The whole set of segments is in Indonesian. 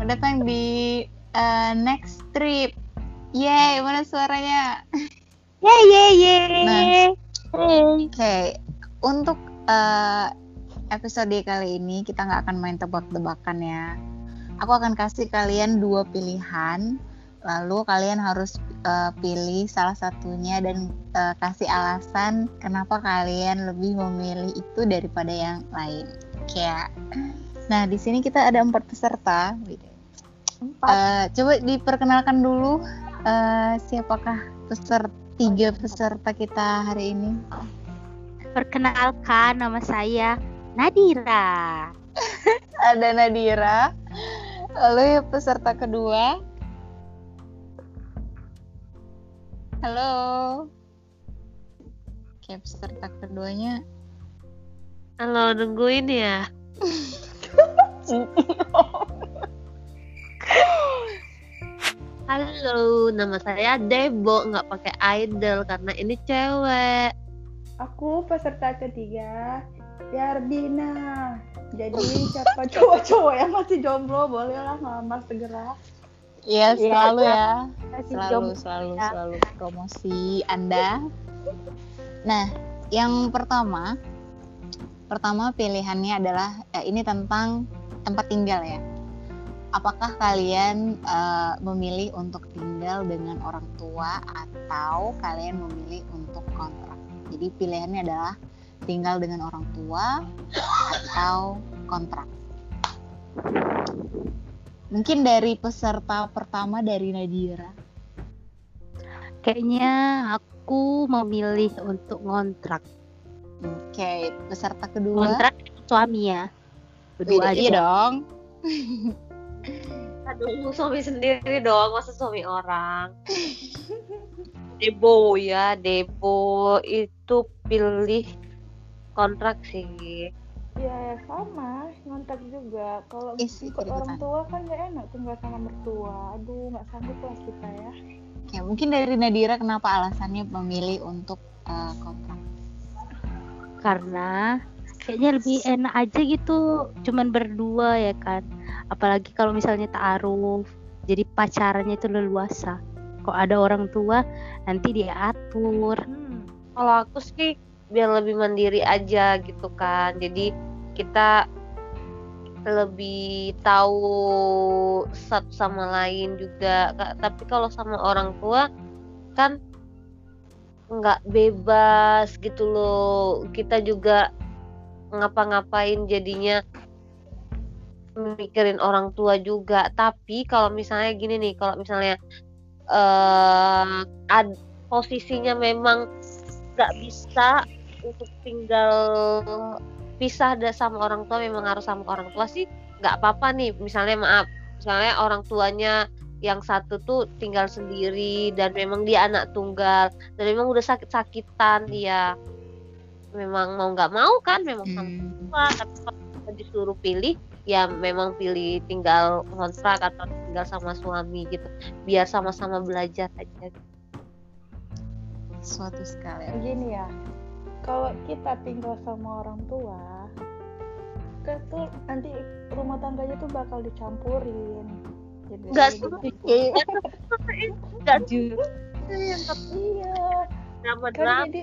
Selamat datang di uh, next trip. Yeay, mana suaranya? Yeay, yeay, yeay. Nah. Hey. Oke, untuk uh, episode kali ini kita nggak akan main tebak-tebakan ya. Aku akan kasih kalian dua pilihan, lalu kalian harus uh, pilih salah satunya dan uh, kasih alasan kenapa kalian lebih memilih itu daripada yang lain. Kayak, nah di sini kita ada empat peserta. Empat. Uh, coba diperkenalkan dulu uh, siapakah peserta tiga peserta kita hari ini. Perkenalkan nama saya Nadira. Ada Nadira. Lalu ya peserta kedua. Halo. Oke, peserta keduanya. Halo, nungguin ya. Halo, nama saya Debo, nggak pakai idol karena ini cewek. Aku peserta ketiga, Yardina. Jadi siapa cowok-cowok yang masih jomblo bolehlah ngelamar segera. Iya, Iya, selalu ya. Masih Selalu, jomblo selalu, ya. selalu promosi Anda. Nah, yang pertama, pertama pilihannya adalah eh, ini tentang tempat tinggal ya. Apakah kalian eh, memilih untuk tinggal dengan orang tua atau kalian memilih untuk kontrak? Jadi pilihannya adalah tinggal dengan orang tua atau kontrak. Mungkin dari peserta pertama dari Nadira. Kayaknya aku memilih untuk ngontrak. Oke, peserta kedua. Ngontrak suami ya. Berdua iya dong. Aduh, suami sendiri dong, masa suami orang. Debo ya, Debo itu pilih kontrak sih. Ya sama, ngontak juga. Kalau Isi ikut orang tua kan gak enak tinggal sama mertua. Aduh, nggak sanggup lah kita ya. Oke, mungkin dari Nadira kenapa alasannya memilih untuk eh, kontrak? Karena kayaknya lebih enak aja gitu cuman berdua ya kan. Apalagi kalau misalnya ta'aruf. Jadi pacarannya itu leluasa. Kok ada orang tua nanti dia atur. Hmm, kalau aku sih biar lebih mandiri aja gitu kan. Jadi kita lebih tahu satu sama lain juga. Tapi kalau sama orang tua kan nggak bebas gitu loh. Kita juga ngapa-ngapain jadinya mikirin orang tua juga. Tapi kalau misalnya gini nih, kalau misalnya eh ad, posisinya memang nggak bisa untuk tinggal pisah sama orang tua memang harus sama orang tua sih nggak apa-apa nih. Misalnya maaf misalnya orang tuanya yang satu tuh tinggal sendiri dan memang dia anak tunggal dan memang udah sakit-sakitan dia memang mau nggak mau kan memang sama Hmm, tua tapi kalau disuruh pilih ya memang pilih tinggal kontrak atau tinggal sama suami gitu. Biar sama-sama belajar aja. Suatu sekali. Gini ya, kalau kita tinggal sama orang tua, kan tuh nanti rumah tangganya tuh bakal dicampurin. Jadi Nggak lebih setuju. nggak Iya, drama kan drama jadi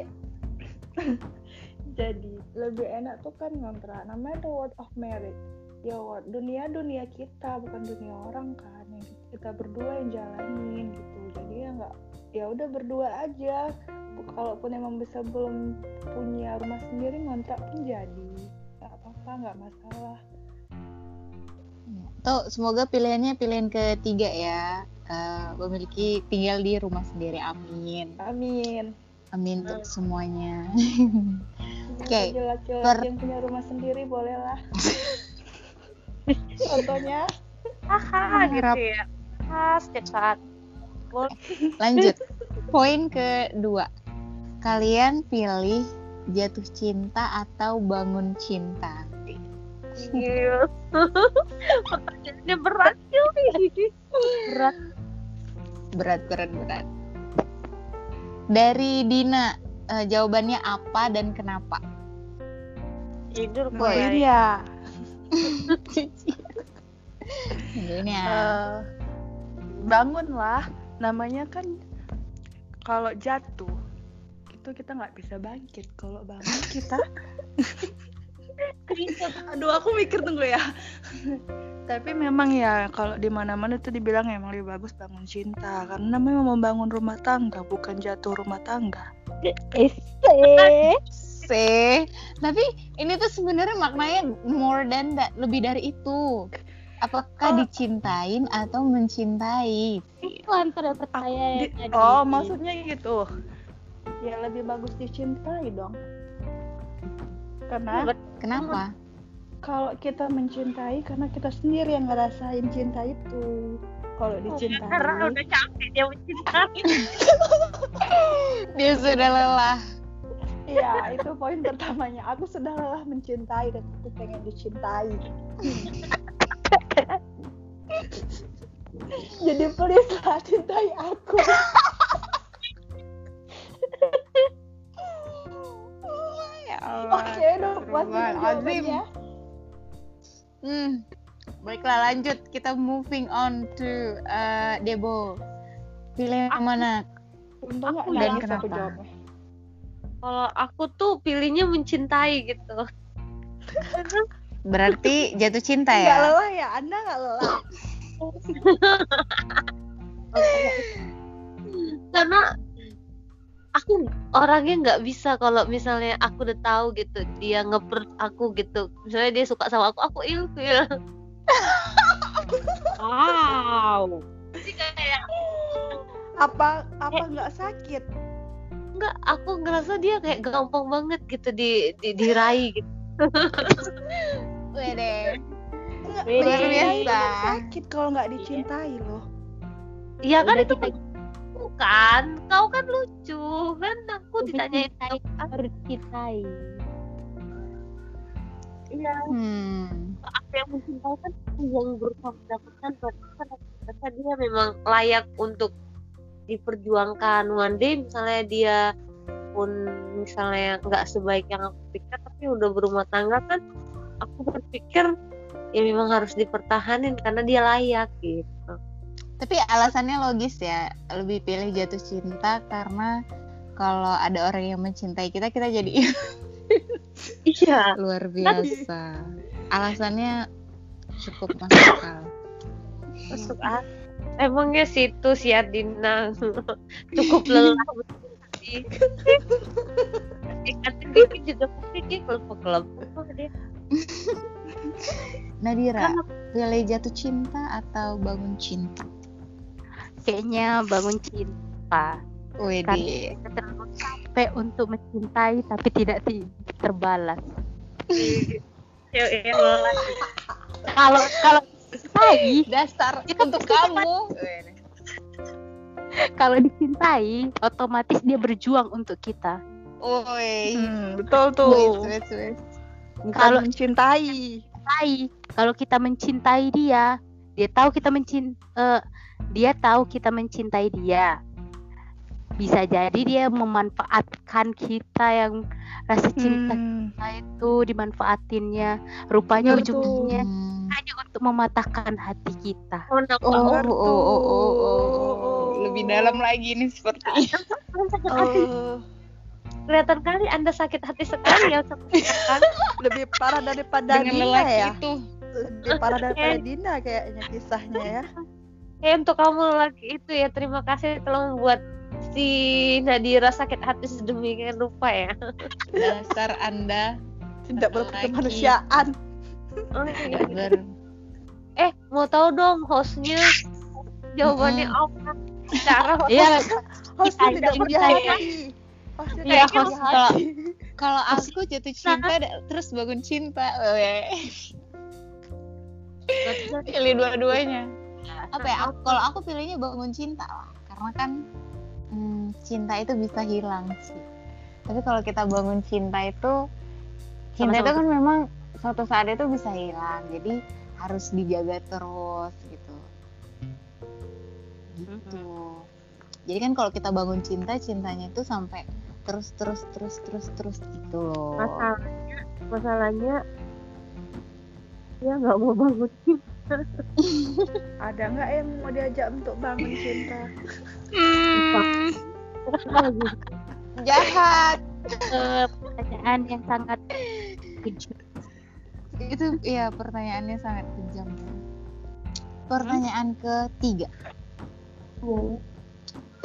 jadi lebih enak tuh kan ngontrak. Namanya the word of marriage ya dunia dunia kita bukan dunia orang kan yang kita berdua yang jalanin gitu jadi ya nggak ya udah berdua aja kalaupun emang bisa belum punya rumah sendiri ngontrak pun jadi nggak apa-apa nggak masalah Tuh, semoga pilihannya pilihan ketiga ya. Eh, memiliki tinggal di rumah sendiri. Amin. amin Amin untuk semuanya. Oke, Bagi laki-laki per- yang punya rumah sendiri bolehlah contohnya haha gitu ya ah, setiap saat Boleh. lanjut. Poin kedua. Kalian pilih jatuh cinta atau bangun cinta? Iya. pertanyaannya berat cuy berat Berat, berat, berat. Dari Dina, eh, jawabannya apa dan kenapa? tidur Boy. kok ya Ini ya. Eh, bangunlah. Namanya kan kalau jatuh itu kita nggak bisa bangkit. Kalau bangun kita aduh aku mikir tunggu ya. Tapi memang ya kalau di mana-mana itu dibilang emang lebih bagus bangun cinta. Karena memang membangun rumah tangga bukan jatuh rumah tangga. Ese. Sih. Tapi ini tuh sebenarnya maknanya more than that lebih dari itu. Apakah Oh. dicintain atau mencintai? Itu antara percaya Di- oh maksudnya gitu. Ya lebih bagus dicintai dong. Karena kenapa? Kalau kita mencintai karena kita sendiri yang ngerasain cinta itu. Kalau karena dicintai udah capek dia mencintai. Dia sudah lelah Iya, itu poin pertamanya. Aku sudah lelah mencintai dan aku pengen dicintai. Jadi please lah cintai aku. ya Allah Oke, udah puas dengan Astagfirullahaladzim. jawabannya. hmm baiklah lanjut kita moving on to uh, Debo pilih yang mana Untung Aku dan nangis aku kenapa? jawabnya. Kalau aku tuh pilihnya mencintai gitu berarti jatuh cinta Nggak ya lelah ya? Anda nggak lelah? karena aku orangnya nggak bisa kalau misalnya aku udah tahu gitu dia ngeper aku gitu misalnya dia suka sama aku aku ilfil wow jadi kayak Apa apa nggak sakit? Enggak aku ngerasa dia kayak gampang banget gitu di, di diraih gitu Wede. Luar biasa. nggak sakit kalau nggak dicintai loh. Iya kan itu kita- bukan kau kan lucu kan aku ditanyain harus cintai. iya Hmm. aku yang mencintai kan aku yang berusaha mendapatkan berarti kan dia memang layak untuk diperjuangkan one day misalnya dia pun misalnya nggak sebaik yang aku pikir tapi udah berumah tangga kan aku berpikir ya memang harus dipertahanin karena dia layak gitu Tapi alasannya logis ya, lebih pilih jatuh cinta karena kalau ada orang yang mencintai kita, kita jadi iya luar biasa. Alasannya cukup masuk akal. masuk akal emangnya situ si Adina cukup lelah sih juga pasti dia kelep-kelep dia Nadira, Kan- pilih jatuh cinta atau bangun cinta? Kayaknya bangun cinta. Kita terlalu capek untuk mencintai tapi tidak ti- terbalas. cewek yang lelah Kalau kalau dicintai, Dasar Itu untuk pasti kamu. kalau dicintai, otomatis dia berjuang untuk kita. Woi. Hmm, betul tuh. Kalau- mencintai. Cintai. Kalau kita mencintai dia, dia tahu kita mencin eh, dia tahu kita mencintai dia. Bisa jadi dia memanfaatkan kita yang rasa cinta Hmm, kita itu dimanfaatinnya. Rupanya Hmm. Hanya untuk mematahkan hati kita. oh Oh, oh, oh, oh, oh, oh, tuh. oh. Lebih dalam lagi nih seperti sakit hati oh, kelihatan kali anda sakit hati sekali ya lebih parah daripada dengan Dina lelaki ya. itu. Lebih parah daripada Dina kayaknya kisahnya ya. Eh untuk kamu lagi itu ya terima kasih telah membuat si Nadira sakit hati sedemikian rupa ya. Dasar Anda Tidak Lelaki. berkemanusiaan. Oh, iya. Eh mau tahu dong hostnya jawabannya Mm-mm. apa? Cara host Iya, Hostnya Kita tidak ya. hati. Hostnya Iya, tidak kalau- aku jatuh cinta da- terus bangun cinta. Pilih dua-duanya. Apa ya? aku- Kalau aku pilihnya bangun cinta lah. Karena kan hmm, cinta itu bisa hilang sih. Tapi kalau kita bangun cinta itu cinta itu Sama-sama. kan memang suatu saat itu bisa hilang. Jadi harus dijaga terus gitu. Gitu. Jadi kan kalau kita bangun cinta, cintanya itu sampai terus terus terus terus terus gitu loh. masalahnya masalahnya dia nggak mau bangun cinta. Ada nggak yang mau diajak untuk bangun cinta? Hmm, jahat. eh, pertanyaan yang sangat kejam. Itu ya pertanyaannya sangat kejam. Pertanyaan ketiga.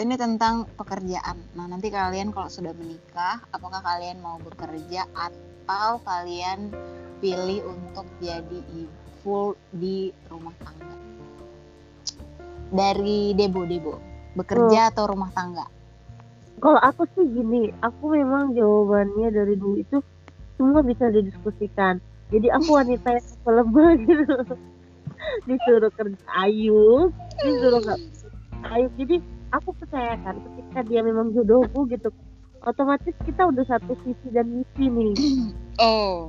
Ini tentang pekerjaan. Nah, nanti kalian kalau sudah menikah, apakah kalian mau bekerja atau kalian pilih untuk jadi ibu di rumah tangga? Dari Debo, Debo. Bekerja atau rumah tangga? Kalau aku sih gini, aku memang jawabannya dari dulu itu semua bisa didiskusikan. Jadi aku wanita yang lemah gitu. Disuruh kerja ayu, disuruh nggak ayu. Jadi aku percayakan ketika dia memang jodohku gitu, otomatis kita udah satu visi dan misi nih. Oh.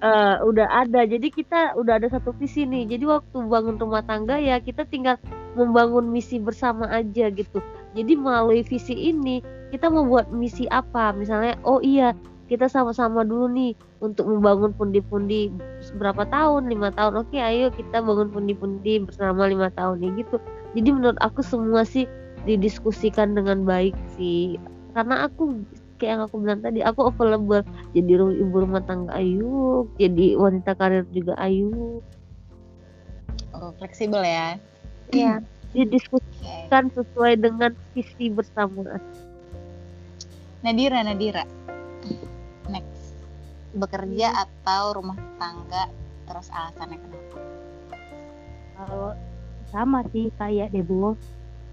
Eh, udah ada jadi kita udah ada satu visi nih jadi waktu bangun rumah tangga ya kita tinggal membangun misi bersama aja gitu jadi melalui visi ini kita membuat misi apa misalnya oh iya kita sama-sama dulu nih untuk membangun pundi-pundi berapa tahun lima tahun oke ayo kita bangun pundi-pundi bersama lima tahun ya gitu jadi menurut aku semua sih didiskusikan dengan baik sih karena aku kayak yang aku bilang tadi aku available jadi ibu rumah tangga ayu jadi wanita karir juga ayu Oh, fleksibel ya. ya didiskusikan Oke. sesuai dengan visi bersama Nadira, Nadira. Bekerja atau rumah tangga terus alasannya kenapa? Kalau sama sih kayak Debo.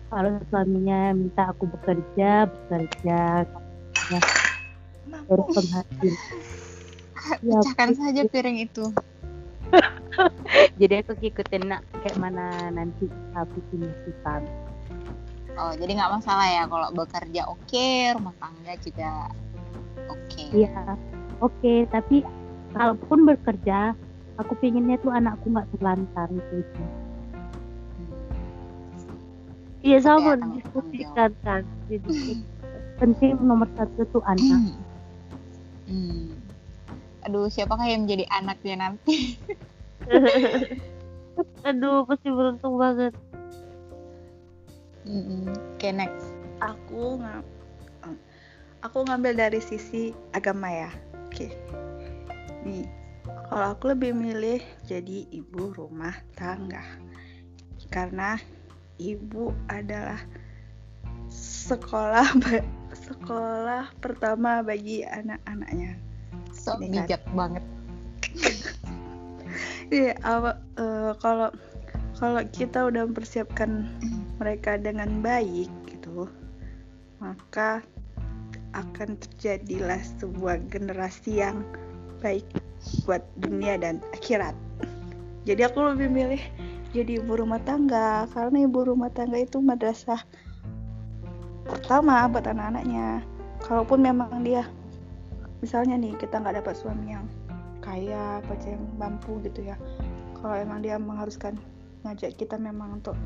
Kalau suaminya minta aku bekerja, bekerja baru penghasilan. Ya, Pecahkan saja piring itu. jadi aku ikutin nak kayak mana nanti aku putuskan. Oh, jadi nggak masalah ya kalau bekerja oke, rumah tangga juga oke. Iya, oke. Tapi kalaupun bekerja, aku pinginnya tuh anakku nggak terlantar gitu. iya sama Kayak tanggung- didiskusikan kan Didiskusikan. Penting nomor satu tuh anak. Hmm. Aduh, siapakah yang menjadi anaknya nanti? aduh pasti beruntung banget Mm-mm. Oke, next. Aku nggak aku ngambil dari sisi agama ya. Oke. Nih, kalau aku lebih milih jadi ibu rumah tangga. Karena ibu adalah sekolah sekolah pertama bagi anak-anaknya. So kan. bijak banget. Iya, apa- eh, kalau kalau kita udah mempersiapkan mereka dengan baik gitu, maka akan terjadilah sebuah generasi yang baik buat dunia dan akhirat. Jadi aku lebih milih jadi ibu rumah tangga karena ibu rumah tangga itu madrasah pertama buat anak-anaknya. Kalaupun memang dia misalnya nih kita nggak dapat suami yang kaya apa yang mampu gitu ya kalau emang dia mengharuskan ngajak kita memang untuk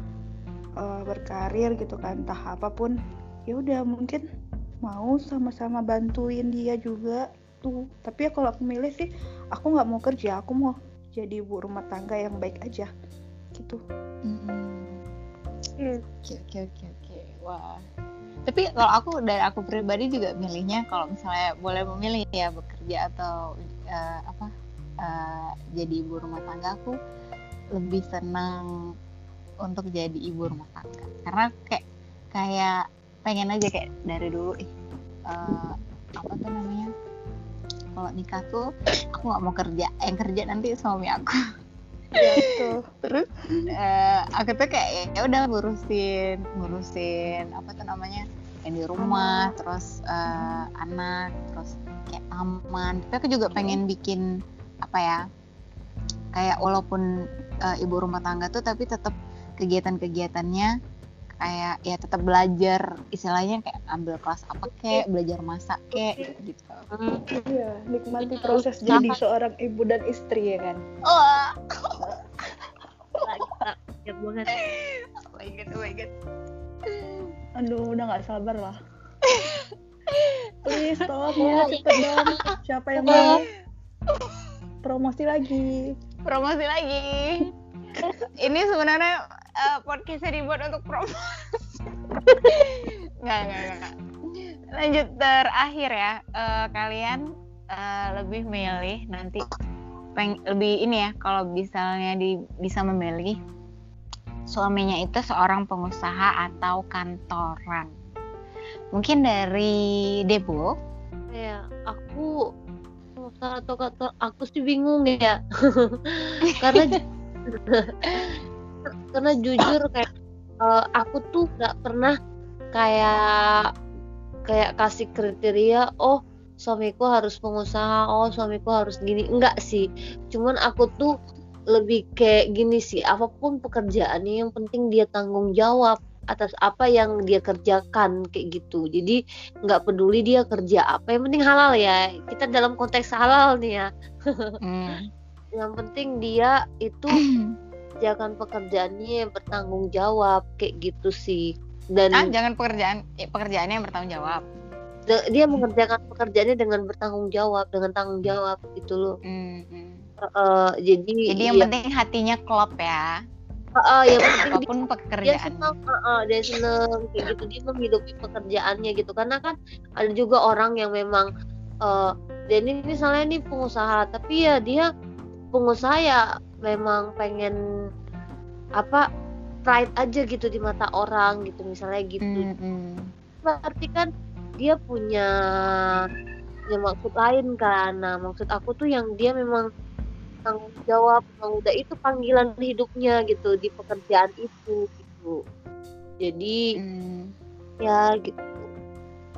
eh, berkarir gitu kan entah apa pun ya udah mungkin mau sama-sama bantuin dia juga tuh tapi ya kalau aku milih sih aku nggak mau kerja aku mau jadi ibu rumah tangga yang baik aja gitu. Iya. Oke, oke, oke, oke. Wah. Tapi kalau aku dari aku pribadi juga milihnya kalau misalnya boleh memilih ya bekerja atau eh, apa eh, jadi ibu rumah tangga aku lebih senang untuk jadi ibu rumah tangga karena kayak kayak pengen aja kayak dari dulu ih eh, apa tuh namanya kalau nikah tuh aku nggak mau kerja yang kerja nanti suami aku. Tuh terus eh, aku tuh kayak ya udah ngurusin ngurusin apa tuh namanya yang di rumah terus eh, anak terus kayak taman. Tapi aku juga pengen bikin apa ya kayak walaupun eh, ibu rumah tangga tuh tapi tetap kegiatan-kegiatannya kayak ya tetap belajar istilahnya kayak ambil kelas apa kek belajar masak kek gitu. Iya nikmati proses jadi seorang ibu dan istri ya kan? Oh banget. Oh my god oh my god. Aduh udah nggak sabar lah. Please tolong ya cepet dong. Siapa yang mau? Promosi lagi. Promosi lagi. Ini sebenarnya eh, podcastnya dibuat untuk promosi. nggak, nggak, nggak. Lanjut terakhir ya. Eh, kalian eh, lebih milih nanti peng lebih ini ya kalau misalnya di bisa memilih suaminya itu seorang pengusaha atau kantoran. Mungkin dari Debo. kayak aku pengusaha atau kantor aku sih bingung ya karena karena jujur kayak eh, aku tuh nggak pernah kayak kayak kasih kriteria oh suamiku harus pengusaha oh suamiku harus gini. Enggak sih. Cuman aku tuh lebih kayak gini sih apa pun pekerjaannya yang penting dia tanggung jawab atas apa yang dia kerjakan kayak gitu. Jadi nggak peduli dia kerja apa yang penting halal ya. Kita dalam konteks halal nih ya. Hmm. yang penting dia itu kerjakan pekerjaannya yang bertanggung jawab kayak gitu sih dan ah, jangan pekerjaan eh, pekerjaannya yang bertanggung jawab. dia mengerjakan pekerjaannya dengan bertanggung jawab dengan tanggung jawab gitu loh Hmm, hmm. Eh, jadi Jadi yang iya, penting hatinya klop ya. eh, eh, yang penting dia, Apa pun dia pekerjaan. senang eh, eh, dia senang kayak gitu dia menghidupi pekerjaannya gitu karena kan ada juga orang yang memang eh dia ini misalnya ini pengusaha tapi ya dia pengusaha ya memang pengen apa pride aja gitu di mata orang gitu misalnya gitu. Hmm, hmm. berarti kan dia punya ya maksud lain kan. Nah maksud aku tuh yang dia memang tanggung jawab memang udah itu panggilan hidupnya gitu di pekerjaan itu gitu. Jadi Hmm. ya gitu.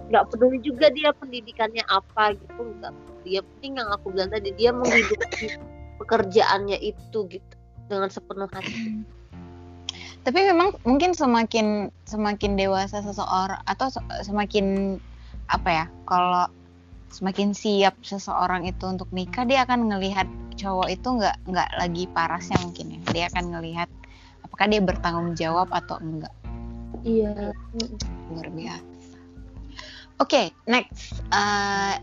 Nggak peduli juga dia pendidikannya apa gitu nggak. Dia penting yang aku bilang tadi dia menghidupi pekerjaannya itu gitu dengan sepenuh hati Tapi memang mungkin semakin semakin dewasa seseorang atau se- semakin apa ya? Kalau semakin siap seseorang itu untuk nikah, dia akan ngelihat cowok itu nggak nggak lagi parasnya mungkin ya. Dia akan ngelihat apakah dia bertanggung jawab atau enggak. iya Luar biasa. Oke, next. Eh,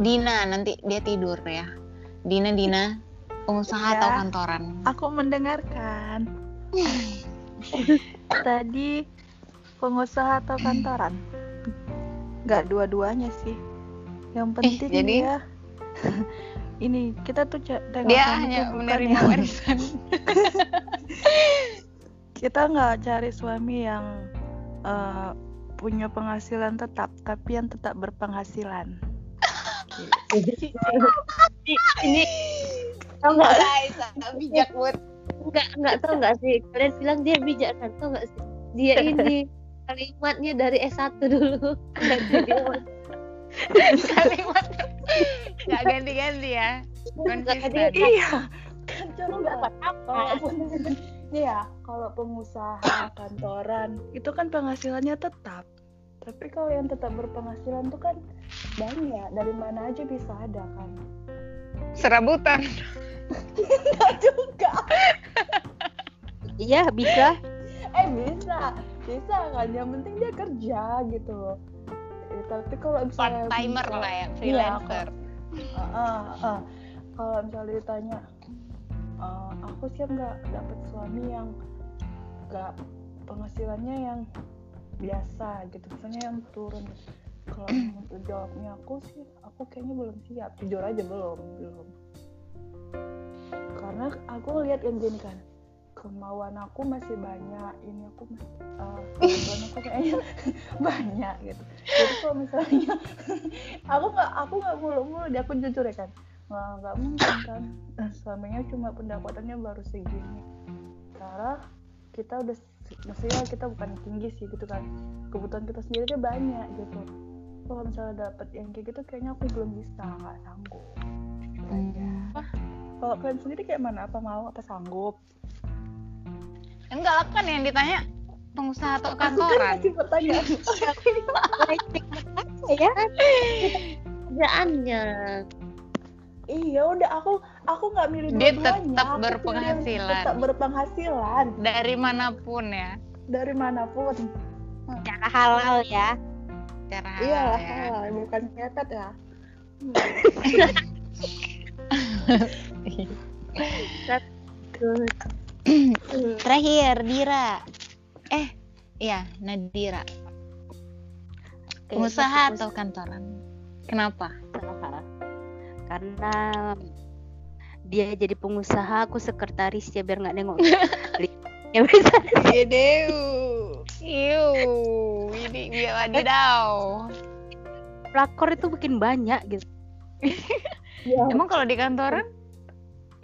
Dina nanti dia tidur ya. Dina Dina pengusaha Ya. atau kantoran? Aku mendengarkan. Tadi pengusaha atau kantoran? Nggak dua-duanya sih. Yang penting jadi? dia ini kita tuh tengok Dia hanya menerima yang- warisan. kita nggak cari suami yang eh, punya penghasilan tetap, tapi yang tetap berpenghasilan. Ini tau nggak? Bijak buat. Nggak nggak tau nggak sih. Kalian bilang dia bijak kan? Tau nggak sih? Dia ini kalimatnya dari S1 dulu. Nggak kalimat nggak ganti-ganti ya. Konsisten. Iya, kan coba dapat apa kalau Iya, kalau pengusaha kantoran itu kan penghasilannya tetap. Tapi kalau yang tetap berpenghasilan tuh kan banyak, dari mana aja bisa ada kan. serabutan Enggak juga. Iya bisa. Eh bisa, bisa kan. Yang penting dia kerja gitu loh. Eh, tapi kalau part misalnya timer misal- lah ya Iya, freelancer ah. Kalau misalnya ditanya, "Eh, aku siap nggak dapet suami yang nggak penghasilannya yang biasa gitu, misalnya yang turun. Kalau jawabnya aku sih, aku kayaknya belum siap. Jujur aja belum, belum. Karena aku lihat yang gini kan, kemauan aku masih banyak, ini aku masih, eh, kemampuan aku kayaknya banyak gitu. Jadi kalau misalnya aku nggak aku nggak mulu-mulu dia aku jujur ya kan nggak mungkin kan suaminya cuma pendapatannya baru segini karena kita udah maksudnya kita bukan tinggi sih gitu kan. Kebutuhan kita sendiri aja banyak gitu. Kalau misalnya dapet yang kayak gitu kayaknya aku belum bisa nggak sanggup. Jujur aja. kalau kalian sendiri kayak mana? Apa mau? Apa sanggup? Enggak lah kan yang ditanya pengusaha atau aku kan kantoran. masih pertanyaan ya. Kerjaannya iya udah aku aku nggak milih Dia tetap berpenghasilan. tetap berpenghasilan dari mana pun ya dari mana pun Cara halal ya. cara iya halal lah ya. halal, bukan nyepet ya Terakhir Dira. Eh, iya Nadira. Pengusaha atau kantoran? Kenapa? pengusaha karena dia jadi pengusaha aku sekretaris ya biar nggak nengok ya bisa Ideu. Iu. Ini dia wadidaw. pelakor itu bikin banyak gitu Emang kalau di kantoran?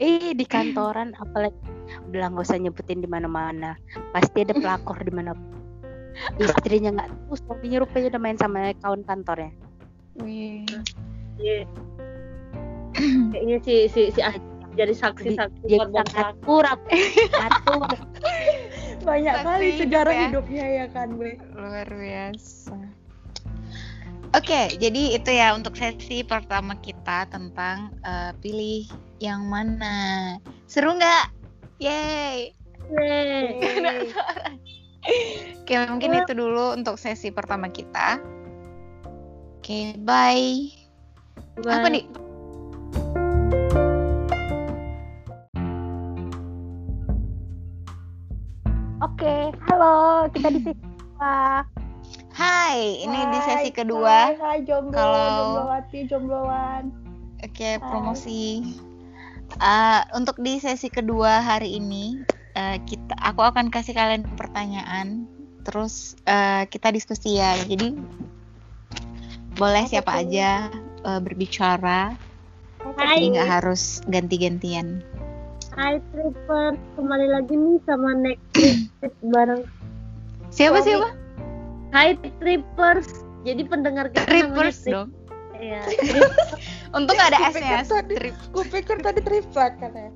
eh di kantoran apalagi udah nggak usah nyebutin di mana-mana pasti ada pelakor di mana istrinya nggak tahu suaminya rupanya udah main sama kawan kantornya Wih. Iya. Kayaknya si si si Ah jadi saksi-saksi korban pelakor. kurap satu banyak Saksi kali hidup sejarah ya. hidupnya ya kan Bre Luar biasa. Oke, jadi itu ya untuk sesi pertama kita tentang eh, pilih yang mana. Seru nggak? Yeay. Yeay. Oke, mungkin itu dulu untuk sesi pertama kita. Oke, bye. Apa nih? Oke halo kita di sini dua. Hai, ini di Hai, sesi kedua. hai, hai jomblo Kalau- jomblowati jombloan Oke, promosi. Eh, untuk di sesi kedua hari ini, eh, kita, aku akan kasih kalian pertanyaan, terus eh, kita diskusi ya. Jadi boleh siapa aja eh, berbicara, Hai, jadi nggak harus ganti-gantian. hai Tripper, kembali lagi nih sama next trip bareng. Siapa Suami. siapa? Hai Trippers, jadi pendengar kita Trippers dong. Iya. Untung ada S-nya. pikir tadi- Trip. gue pikir tadi triplek kan ya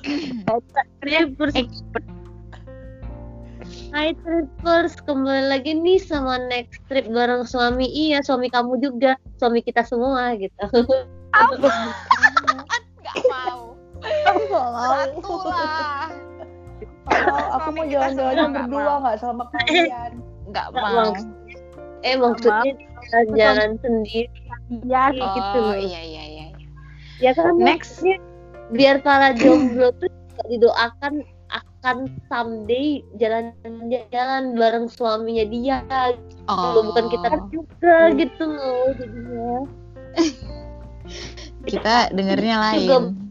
Trippers. Hai Trippers, kembali lagi nih sama next trip bareng suami. Iya, suami kamu juga, suami kita semua gitu. Nggak mau. Satu lah. Kalau aku mau jalan-jalan berdua mau. nggak sama kalian Nggak mau. mau. Eh maksudnya jalan-jalan sendiri ya kayak gitu Oh loh. iya iya iya. Ya kan Next. maksudnya biar para jomblo tuh didoakan akan someday jalan-jalan bareng suaminya dia Oh. bukan kita juga gitu loh jadinya. kita dengernya lain.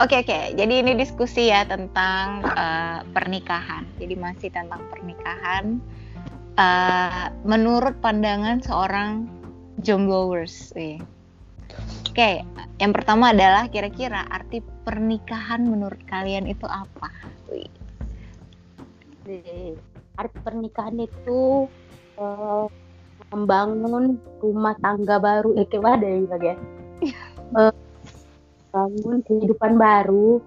Oke oke, jadi ini diskusi ya tentang eh, pernikahan. Jadi masih tentang pernikahan. Eh, menurut pandangan seorang jombloers. Wih. Oke, yang pertama adalah kira-kira arti pernikahan menurut kalian itu apa? Wih. Jadi, arti pernikahan itu eh, membangun rumah tangga baru eh kayak ada yang bagian Eh, bangun kehidupan baru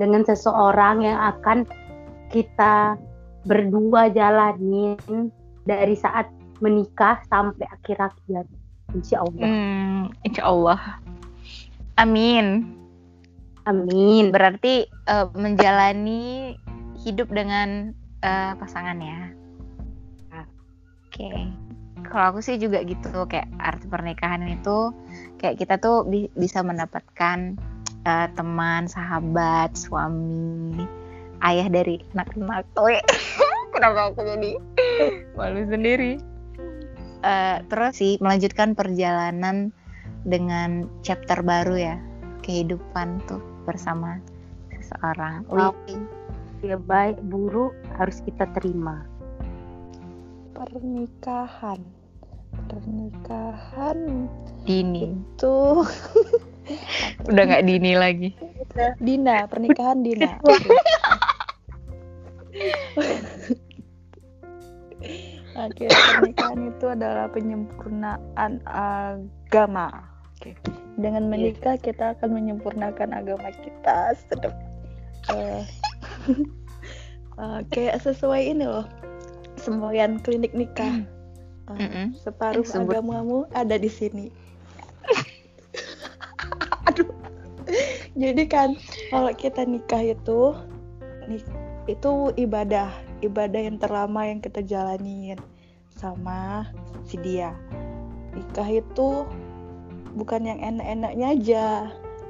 dengan seseorang yang akan kita berdua jalanin dari saat menikah sampai akhir akhir insya Allah Hmm, insya Allah. Amin. amin Berarti eh, menjalani hidup dengan eh, pasangan ya. Oke. Kalau aku sih juga gitu kayak arti pernikahan itu kayak kita tuh bi- bisa mendapatkan eh, teman, sahabat, suami, ayah dari anak-anak. Wih, Kenapa aku jadi malu sendiri? Eh, terus sih melanjutkan perjalanan dengan chapter baru ya kehidupan tuh bersama seseorang. Wow. Ya baik buruk harus kita terima pernikahan pernikahan Dini. tuh Udah nggak Dini lagi. Dina pernikahan Dina Oke, pernikahan itu adalah penyempurnaan agama. Oke. Dengan menikah kita akan menyempurnakan agama kita. Sedep. Eh, eh, kayak sesuai ini loh. Semboyan klinik nikah. Eh, Mm-mm. separuh Sebut. agamamu ada di sini. Aduh. Jadi kan kalau kita nikah itu ni- itu ibadah, ibadah yang terlama yang kita jalanin sama si dia. Nikah itu bukan yang enak-enaknya aja.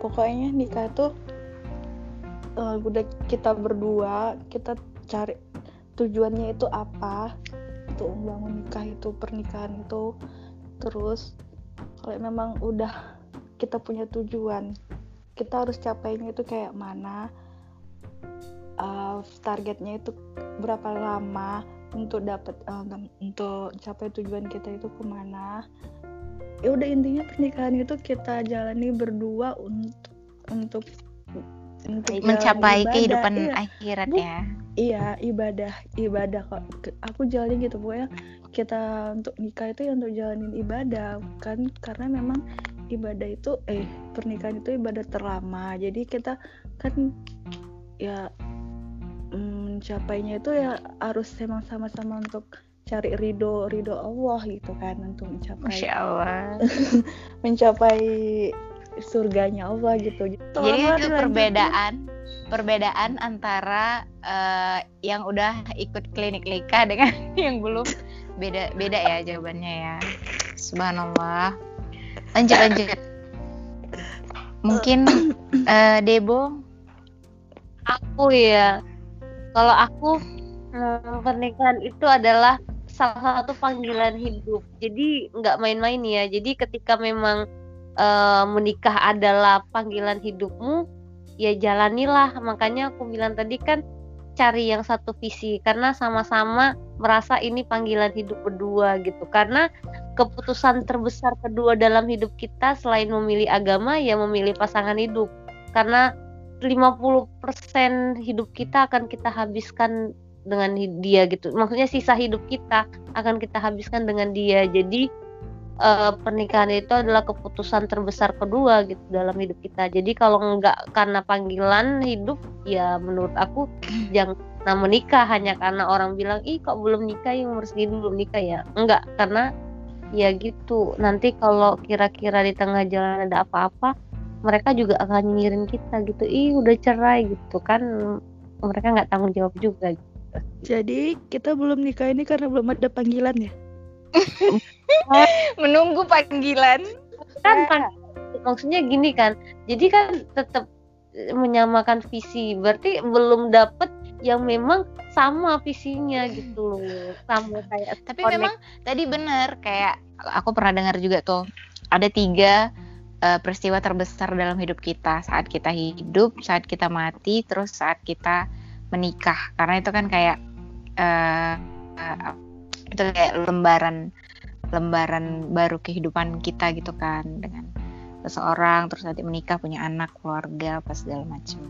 Pokoknya nikah tuh eh, udah kita berdua kita cari tujuannya itu apa? Untuk membangun nikah itu pernikahan itu. Terus kalau memang udah kita punya tujuan kita harus capainya itu kayak mana? Uh, targetnya itu berapa lama untuk dapat uh, untuk capai tujuan kita itu ke mana? Ya udah intinya pernikahan itu kita jalani berdua untuk untuk untuk mencapai ibadah. kehidupan Iya. akhirat Bu- ya. Iya ibadah ibadah kok. Aku jalanin gitu. Pokoknya kita untuk nikah itu ya untuk jalanin ibadah kan? Karena memang ibadah itu eh pernikahan itu ibadah terlama. Jadi kita kan ya mencapainya itu ya harus memang sama-sama untuk cari ridho ridho Allah gitu kan untuk mencapai Masya Allah. mencapai surganya Allah gitu. Jadi Lama itu perbedaan perbedaan antara eh, yang udah ikut klinik nikah dengan yang belum. Beda beda ya jawabannya ya. Subhanallah. Lanjut lanjut. Mungkin eh, Debo? Aku ya. Kalau aku hmm, pernikahan itu adalah salah satu panggilan hidup. Jadi nggak main-main ya. Jadi ketika memang eh, menikah adalah panggilan hidupmu ya jalanilah makanya aku bilang tadi kan cari yang satu visi karena sama-sama merasa ini panggilan hidup berdua gitu karena keputusan terbesar kedua dalam hidup kita selain memilih agama ya memilih pasangan hidup karena 50% hidup kita akan kita habiskan dengan dia gitu. Maksudnya sisa hidup kita akan kita habiskan dengan dia. Jadi eh, pernikahan itu adalah keputusan terbesar kedua gitu dalam hidup kita. Jadi kalau enggak karena panggilan hidup ya menurut aku jangan menikah hanya karena orang bilang ih kok belum nikah yang umur segini belum nikah ya. Enggak, karena ya gitu. Nanti kalau kira-kira di tengah jalan ada apa-apa mereka juga akan nyinyirin kita gitu ih udah cerai gitu kan mereka nggak tanggung jawab juga gitu. jadi kita belum nikah ini karena belum ada panggilan ya menunggu panggilan. Kan pan- maksudnya gini kan. Jadi kan tetap menyamakan visi. Berarti belum dapet yang memang sama visinya gitu loh. Sama kayak tapi connect. memang tadi bener kayak aku pernah dengar juga tuh ada tiga eh, peristiwa terbesar dalam hidup kita. Saat kita hidup saat kita mati terus saat kita menikah. Karena itu kan kayak eh, eh, itu kayak lembaran lembaran baru kehidupan kita gitu kan dengan seseorang terus nanti menikah punya anak keluarga apa segala macam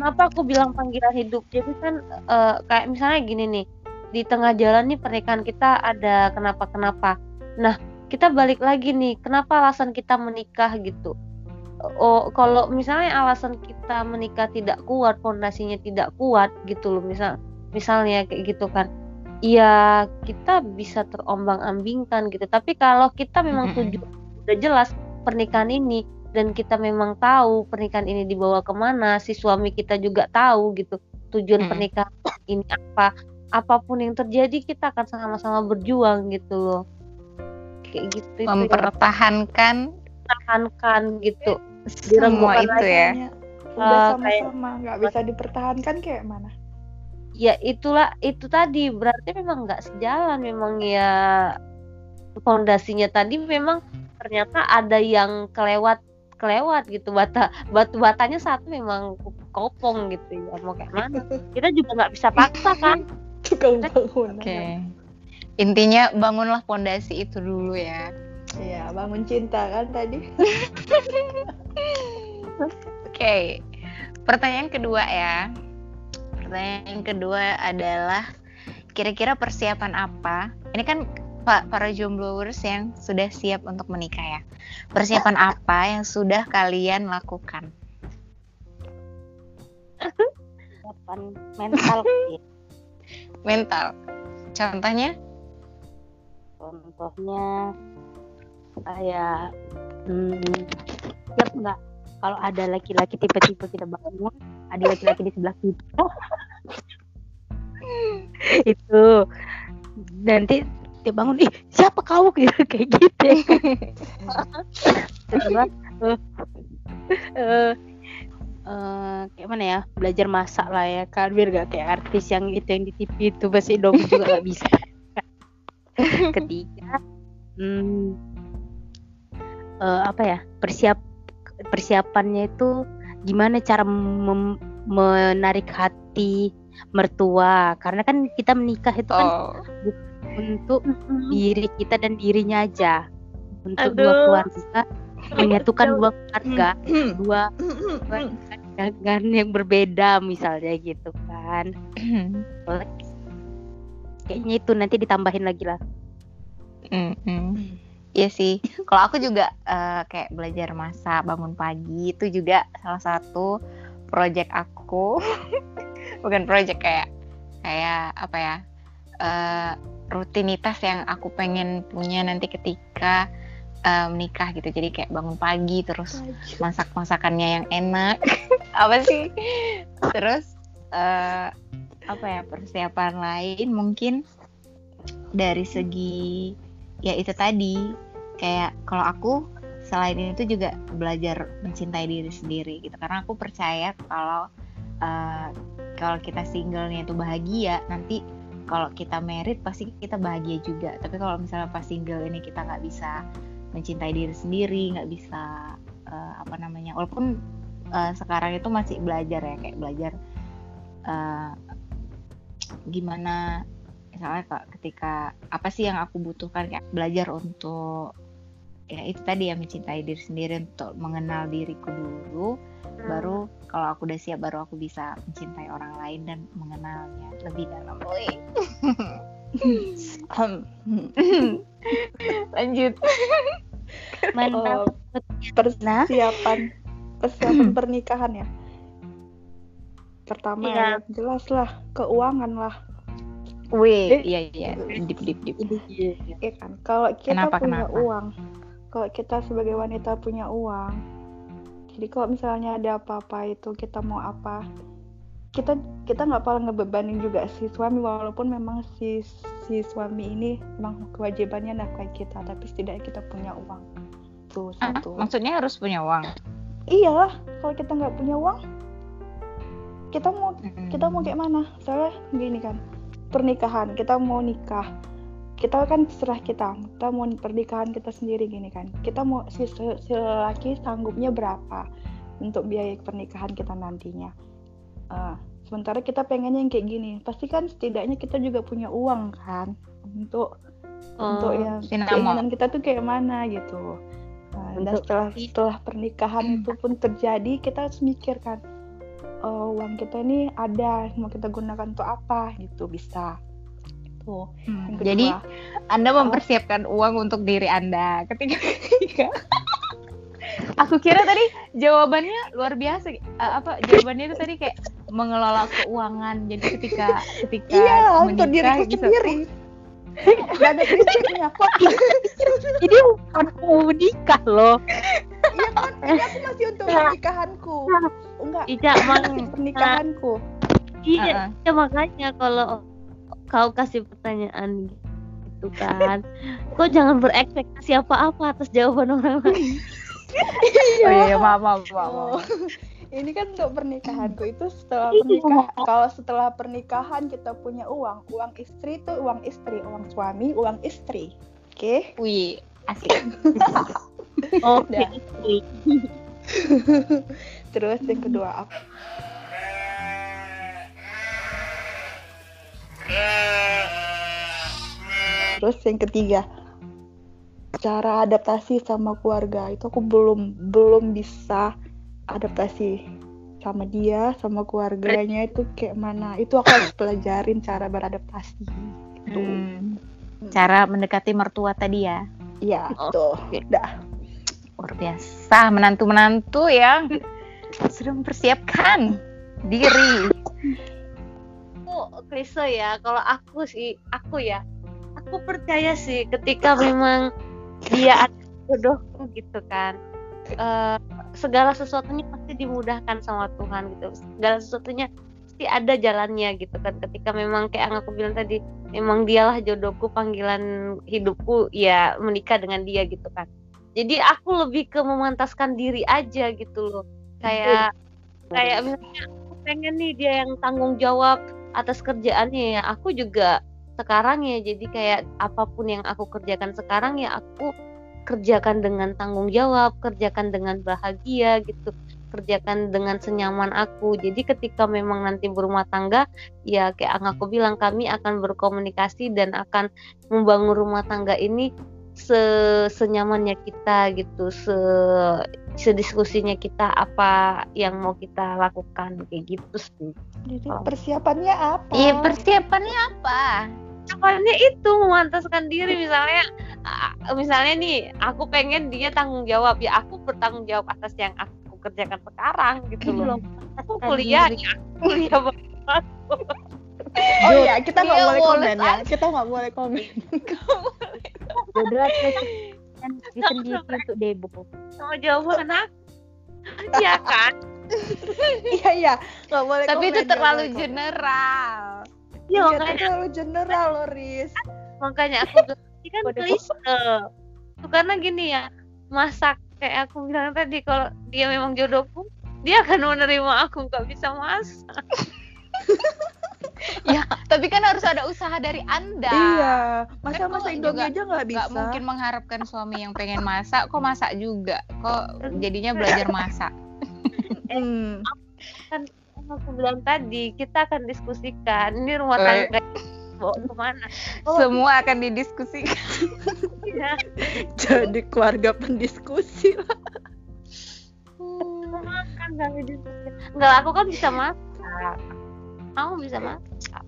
kenapa aku bilang panggilan hidup? Jadi kan eh, kayak misalnya gini nih di tengah jalan nih pernikahan kita ada kenapa kenapa nah kita balik lagi nih kenapa alasan kita menikah gitu? Oh kalau misalnya alasan kita menikah tidak kuat fondasinya tidak kuat gitu loh misal misalnya kayak gitu kan ya kita bisa terombang-ambingkan gitu. Tapi kalau kita memang tujuan udah jelas pernikahan ini dan kita memang tahu pernikahan ini dibawa ke mana si suami kita juga tahu gitu tujuan pernikahan ini apa apa pun yang terjadi kita akan sama-sama berjuang gitu loh. Kayak gitu itu yang mempertahankan mempertahankan gitu. Semua itu ya. udah Eh, sama-sama nggak bisa dipertahankan kayak mana ya itulah itu tadi berarti memang nggak sejalan memang ya fondasinya tadi memang ternyata ada yang kelewat kelewat gitu bata batu batanya satu memang kopong gitu ya mau kayak mana kita juga nggak bisa paksa kan tukang bangunan Oke. Intinya bangunlah pondasi itu dulu ya. Iya, bangun cinta kan tadi Oke. Pertanyaan kedua ya. Pertanyaan kedua adalah kira-kira persiapan apa? Ini kan Pak para jombloers yang sudah siap untuk menikah ya. Persiapan apa yang sudah kalian lakukan? Persiapan mental. Mental. Contohnya? contohnya kayak hmm, siap nggak kalau ada laki-laki tiba-tiba kita bangun ada laki-laki di sebelah kita itu nanti dia bangun ih siapa kau? Gitu kayak gitu. Eh, eh, eh, kayak mana ya belajar masak lah ya kan biar gak kayak artis yang itu yang di TV itu pasti dong juga gak bisa. Ketiga hmm, eh, apa ya persiap persiapannya itu gimana cara mem- menarik hati mertua. Karena kan kita menikah itu kan Oh. untuk diri kita dan dirinya aja. Untuk dua Aduh. keluarga menyatukan dua keluarga dua dengan yang berbeda misalnya gitu kan. Kayaknya itu nanti ditambahin lagi lah. Mm-mm. Iya sih. Kalau aku juga eh, kayak belajar masak, bangun pagi itu juga salah satu project aku. Bukan project kayak kayak apa ya? eh, rutinitas yang aku pengen punya nanti ketika eh, menikah gitu. Jadi kayak bangun pagi terus masak masakannya yang enak. apa sih? Terus eh, apa ya persiapan lain mungkin dari segi ya itu tadi. Kayak kalau aku selain itu juga belajar mencintai diri sendiri gitu. Karena aku percaya kalau eh, kalau kita singlenya itu bahagia nanti kalau kita merit pasti kita bahagia juga. Tapi kalau misalnya pas single ini kita nggak bisa mencintai diri sendiri nggak bisa eh, apa namanya walaupun eh, sekarang itu masih belajar ya kayak belajar eh, gimana misalnya kak ketika apa sih yang aku butuhkan kayak belajar untuk ya itu tadi ya mencintai diri sendiri untuk mengenal diriku dulu baru kalau aku udah siap baru aku bisa mencintai orang lain dan mengenalnya lebih dalam. Lanjut. Mantap. Oh, persiapan. Persiapan pernikahan ya? Pertama Iya. ya jelas lah keuangan lah Wih, Eh. iya iya, dip dip dip. ya kan kalau kita Kenapa, punya kenapa? uang kalau kita sebagai wanita punya uang jadi kalau misalnya ada apa-apa itu kita mau apa kita kita nggak paling ngebebanin juga si suami walaupun memang si si suami ini memang kewajibannya nafkahi kita tapi setidaknya kita punya uang tuh Ah, satu maksudnya harus punya uang. iyalah kalau kita nggak punya uang kita mau kita mau Hmm. kayak mana soalnya gini kan pernikahan kita mau nikah. Kita kan serah kita kita mau pernikahan kita sendiri gini kan. Kita mau si, si lelaki sanggupnya berapa untuk biaya pernikahan kita nantinya. Ah, sementara kita pengennya yang kayak gini. Pasti kan setidaknya kita juga punya uang kan untuk untuk Oh, yang sinamo. keinginan kita tuh kayak mana gitu. Nah, dan Untuk- setelah setelah pernikahan itu pun terjadi kita harus mikir oh, uang kita ini ada mau kita gunakan untuk apa gitu bisa tuh Hmm, kedua Jadi Anda mempersiapkan uang untuk diri Anda ketika. Aku kira tadi jawabannya luar biasa. Eh, apa jawabannya itu tadi kayak mengelola keuangan. Jadi ketika ketika iya untuk diriku gitu. sendiri Gak ada prinsipnya kok ini bukan mau menikah loh iya kan ini aku masih untuk pernikahanku enggak tidak mang pernikahanku iya Uh-uh. ya makanya kalau kau kasih pertanyaan gitu kan kok jangan berekspektasi apa-apa atas jawaban orang lain Oh iya, iya, maaf, maaf, maaf, maaf. Oh, ini kan untuk pernikahanku itu setelah Iya. pernikahan kalau setelah pernikahan kita punya uang uang istri itu uang istri uang suami uang istri oke Wih, asik. oke Udah. Terus yang kedua apa terus yang ketiga cara adaptasi sama keluarga itu aku belum belum bisa adaptasi sama dia sama keluarganya itu kayak mana itu aku harus pelajarin cara beradaptasi gitu. Hmm. Cara mendekati mertua tadi ya. Iya, Oh, tuh. oke. Dah. Luar biasa, menantu-menantu yang sudah mempersiapkan diri. aku klise ya kalau aku sih aku ya. Aku percaya sih ketika memang dia jodohku gitu kan. Eh, segala sesuatunya pasti dimudahkan sama Tuhan gitu. Segala sesuatunya pasti ada jalannya gitu kan. Ketika memang kayak yang aku bilang tadi memang dialah jodohku panggilan hidupku ya menikah dengan dia gitu kan. Jadi aku lebih ke memantaskan diri aja gitu loh kayak kayak misalnya pengen nih dia yang tanggung jawab atas kerjaannya ya aku juga sekarang ya jadi kayak apa pun yang aku kerjakan sekarang ya aku kerjakan dengan tanggung jawab kerjakan dengan bahagia gitu kerjakan dengan senyaman aku. Jadi ketika memang nanti berumah tangga ya kayak aku bilang kami akan berkomunikasi dan akan membangun rumah tangga ini se senyamannya kita gitu se sediskusinya kita apa yang mau kita lakukan kayak gitu sih Jadi Oh. persiapannya apa? Iya persiapannya apa? Awalnya itu memantaskan diri misalnya misalnya nih aku pengen dia tanggung jawab ya aku bertanggung jawab atas yang aku kerjakan sekarang gitu loh aku kuliah ya aku kuliah banget. Oh iya, kita nggak Iya, boleh boleh komen ya. Kita nggak boleh komen. Jodoh kan sendiri untuk Debo. sama jawaban aku ya kan Iya iya, nggak boleh Tapi komen. itu terlalu general. ya Iya, itu makanya terlalu general loh, Riz. makanya aku bilang ini kan klise Tuh, karena gini ya masak kayak aku bilang tadi kalau dia memang jodohku dia akan menerima aku nggak bisa masak Ya, tapi kan harus ada usaha dari Anda. Iya, masa Kan masa kalau Indomie juga aja nggak bisa. Nggak mungkin mengharapkan suami yang pengen masak, kok masak juga. Kok jadinya belajar masak. Hmm. kan aku bilang tadi kita akan diskusikan ini rumah iya. tangga bawa ke mana Oh. Semua akan didiskusikan. ya Jadi keluarga pendiskusi lah. makan kami diskusi nggak aku kan bisa masak kamu bisa masak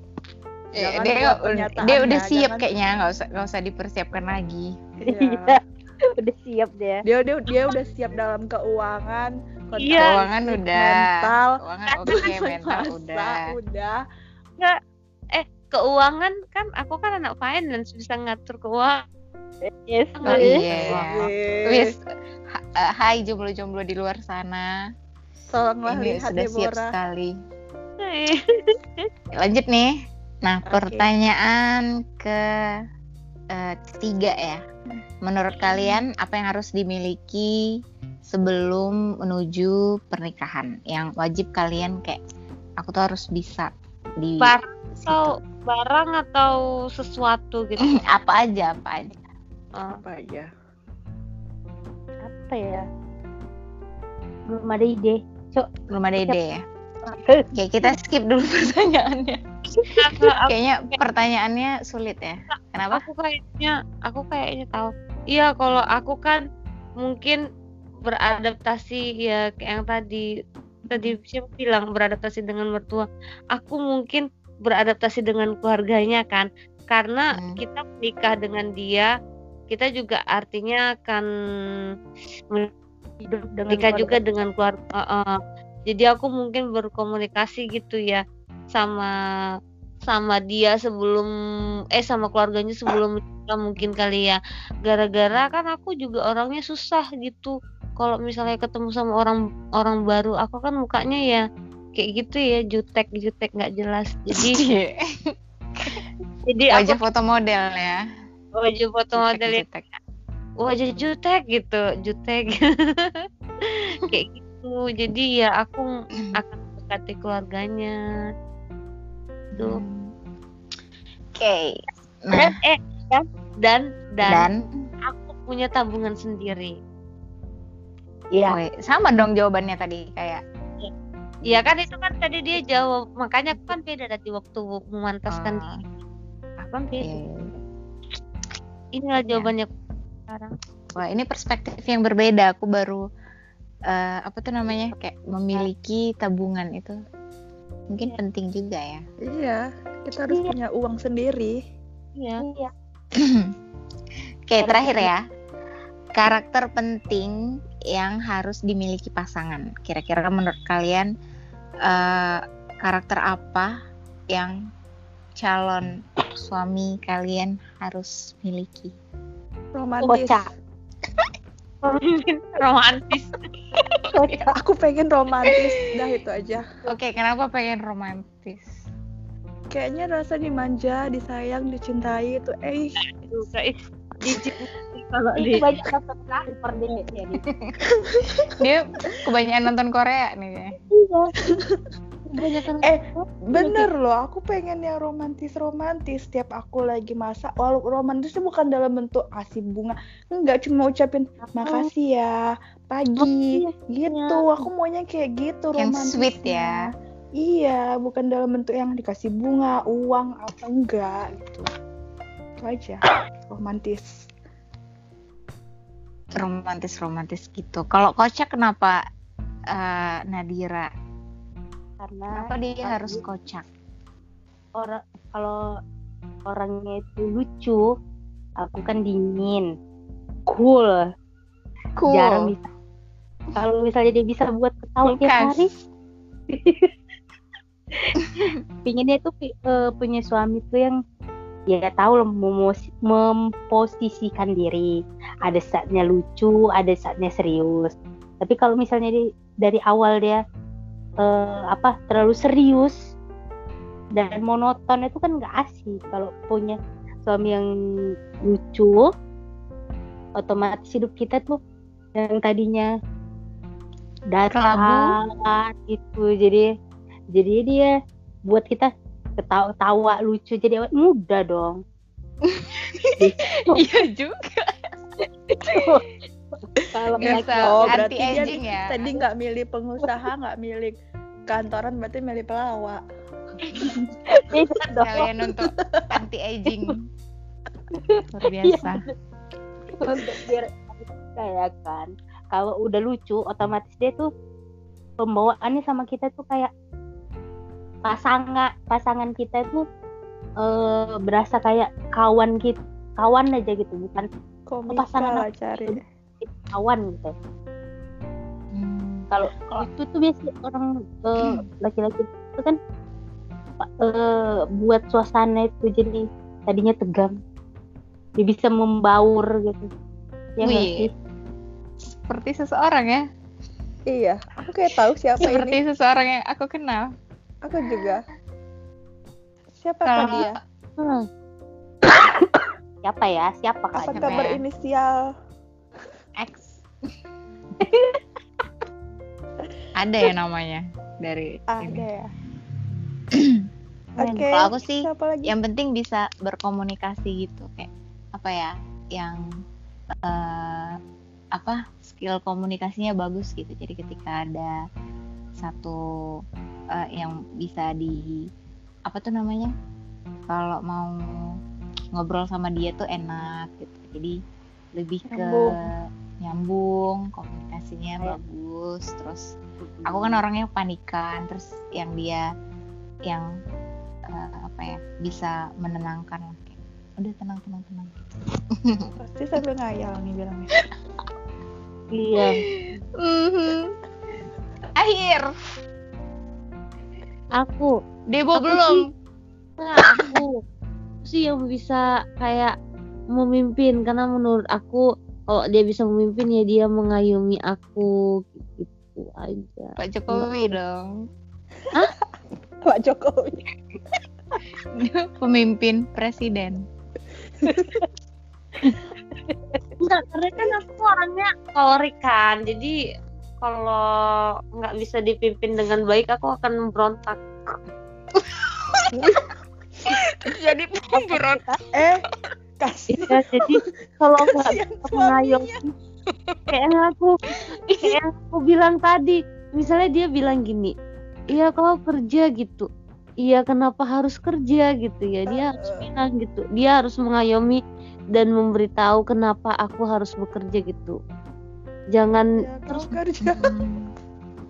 Eh, dia, dia udah siap jangan- kayaknya, nggak usah nggak usah dipersiapkan lagi. Iya. Udah siap deh. Dia dia dia udah siap dalam keuangan, Iya. Keuangan udah, mental, keuangan oke, mental masak udah. udah. keuangan kan aku kan anak finance bisa ngatur keuangan Yes. Oh iya. Yeay. Wis, ha- eh, hai jomblo-jomblo di luar sana. Tolonglah Ini lihat sudah siap Deborah. sekali. Lanjut nih. Nah, Oke. pertanyaan ke eh, ketiga ya. Menurut kalian apa yang harus dimiliki sebelum menuju pernikahan? Yang wajib kalian kayak aku tuh harus bisa di barang situ. atau barang atau sesuatu gitu apa aja, apa aja. Oh. Apa aja? Apa ya? Belum ada ide. Cok. Belum ada ide ya. Oke, kita skip dulu pertanyaannya. Kayaknya pertanyaannya sulit ya. Kenapa? aku kayaknya aku kayaknya tahu iya kalau aku kan mungkin beradaptasi ya kayak yang tadi tadi siapa bilang beradaptasi dengan mertua aku mungkin beradaptasi dengan keluarganya kan karena Hmm. kita menikah dengan dia kita juga artinya akan Hidup dengan menikah juga dengan keluarga uh, uh. Jadi aku mungkin berkomunikasi gitu ya sama sama dia sebelum eh sama keluarganya sebelum mungkin kali ya. Gara-gara kan aku juga orangnya susah gitu. Kalau misalnya ketemu sama orang orang baru aku kan mukanya ya kayak gitu ya jutek jutek nggak jelas. Jadi jadi Wajah aku foto model ya. wajah foto model ya. Jutek-jutek. wajah jutek gitu jutek. Kayak gitu jadi ya aku akan mendekati keluarganya tuh Hmm. Oke. dan Nah, eh dan dan dan, dan aku punya tabungan sendiri Iya. Sama dong jawabannya tadi kayak ya kan itu kan tadi dia jawab makanya aku kan beda dari waktu memantaskan Oh. diri aku kan beda Iya. inilah Ya. jawabannya sekarang Wah, ini perspektif yang berbeda. Aku baru eh, apa tuh namanya? Kayak memiliki tabungan itu mungkin penting juga ya. Iya, kita harus Iya. punya uang sendiri. iya Iya. Oke, terakhir ya. Karakter penting yang harus dimiliki pasangan. Kira-kira menurut kalian eh, karakter apa yang calon suami kalian harus miliki? Romantis. Pemimpin romantis. Aku pengen romantis, dah itu aja. Oke, kenapa pengen romantis? Kayaknya rasa dimanja, disayang, dicintai itu eh kalau Itu di banyak nonton ya. Dia kebanyakan nonton Korea nih kayaknya. Iya. Eh, Bener loh, aku pengen yang romantis-romantis Setiap aku lagi masak. Walau romantisnya bukan dalam bentuk kasih bunga. Enggak, cuma ucapin makasih ya Pagi Gitu, aku maunya kayak gitu Yang romantisnya. sweet ya. Iya, bukan dalam bentuk yang dikasih bunga, uang, apa enggak gitu. Itu aja, romantis. Romantis romantis gitu. Kalau kocak kenapa eh, Nadira? Karena Kenapa dia harus kocak? orang kalau orangnya itu lucu aku kan dingin cool. Cool. jarang bisa. Kalau misalnya dia bisa buat ketawa tiap hari pinginnya itu pi- eh, punya suami tuh yang ya tahu memposisikan diri. Ada saatnya lucu ada saatnya serius. Tapi kalau misalnya di, dari awal dia eh, apa terlalu serius dan monoton itu kan nggak asik. Kalau punya suami yang lucu otomatis hidup kita tuh yang tadinya datar gitu. Jadi jadi dia buat kita ketawa-tawa lucu. Jadi awet muda dong. Iya juga. Kalau Oh, anti berarti dia aging ya. Tadi nggak milih pengusaha, nggak milih kantoran, berarti milih pelawak Beda dong. Kalian untuk anti aging. Luar biasa. untuk biar kayak kan kalau udah lucu otomatis dia tuh pembawaannya sama kita tuh kayak pasangan pasangan kita tuh eh, berasa kayak kawan kita kawan aja gitu bukan komika pasangan cari kawan gitu Hmm. kalau itu tuh biasa orang eh, laki-laki itu kan eh, buat suasana itu jadi tadinya tegang dia bisa membaur gitu ya Wih. Seperti seseorang ya. iya aku kayak tahu siapa Seperti ini seseorang yang aku kenal. aku juga siapa Kalau dia Hmm. siapa ya siapa kak apakah siapa ya? berinisial. Ada ya namanya dari ada ini. ya. Oke Kalau aku sih yang penting bisa berkomunikasi gitu. Kayak apa ya yang eh, apa skill komunikasinya bagus gitu. Jadi ketika ada satu eh, yang bisa di apa tuh namanya kalau mau ngobrol sama dia tuh enak gitu. Jadi lebih ke Nyambung. Nyambung komunikasinya Kayak- bagus terus aku kan orangnya panikan terus yang dia yang eh, apa ya bisa menenangkan lah kayak, udah tenang tenang tenang. Pasti sambil ngayal nih bilangnya. Iya. Akhir. Aku. Debo Aku belum? Nah, aku sih yang bisa kayak memimpin karena menurut aku kalau dia bisa memimpin ya dia mengayomi aku gitu aja. Pak Jokowi dong. Pak Jokowi. Pemimpin presiden. Enggak, karena kan aku orangnya kolerik kan. Jadi kalau nggak bisa dipimpin dengan baik, aku akan memberontak. jadi pemberontak. Eh kasih. Ya jadi kalau nggak mengayomi kayak yang aku kayak yang aku bilang tadi. Misalnya dia bilang gini iya kau kerja gitu. Iya kenapa harus kerja? gitu ya. Dia harus bilang gitu. Dia harus mengayomi dan memberitahu kenapa aku harus bekerja gitu. Jangan ya terus kerja.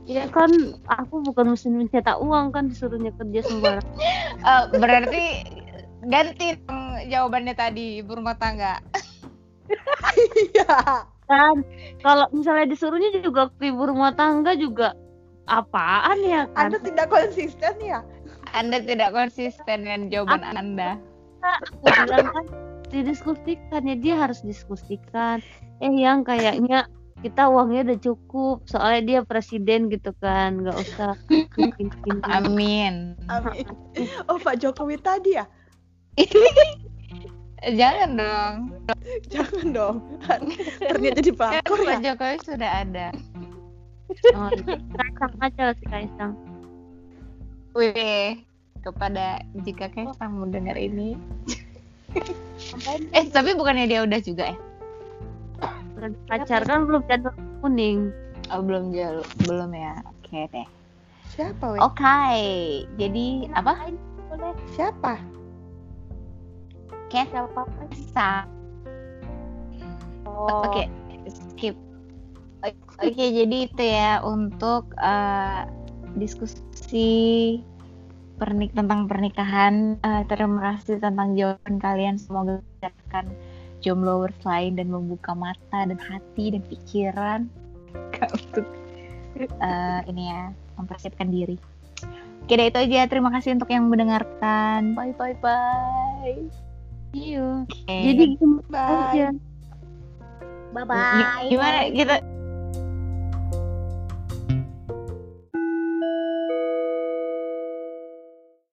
Ya kan aku bukan mesin mencetak uang kan disuruhnya kerja sembarang. Eh, berarti ganti jawabannya tadi ibu rumah tangga iya. Kan kalau misalnya disuruhnya juga ke ibu rumah tangga juga apaan ya kan? Anda tidak konsisten ya? Anda tidak konsisten dengan jawaban anda. aku bilang kan didiskusikan ya dia harus diskusikan. Eh yang kayaknya kita uangnya udah cukup soalnya dia presiden gitu kan nggak usah amin. Amin. Oh Pak Jokowi tadi ya jangan dong jangan dong ternyata jadi kan pelakor ya Pak Jokowi sudah ada oh, Kaisang aja lah si Kaisang Wih, kepada jika Kaisang mendengar ini. eh, tapi bukannya dia udah juga ya? Pacar kan belum janur kuning. Oh, belum jauh, belum ya. Oke deh. Siapa weh? Oke, jadi apa? Siapa? Siapa? Kaisang. Oh. Oke, skip. Oke, jadi itu ya untuk eh, diskusi pernik tentang pernikahan. Eh, terima kasih tentang jawaban kalian. Semoga mendapatkan jombloers lain dan membuka mata dan hati dan pikiran untuk eh, ini ya mempersiapkan diri. Oke, deh, itu aja. Terima kasih untuk yang mendengarkan. Bye bye bye. Iya. Jadi gimana Bye. aja. Bye Gi- gimana kita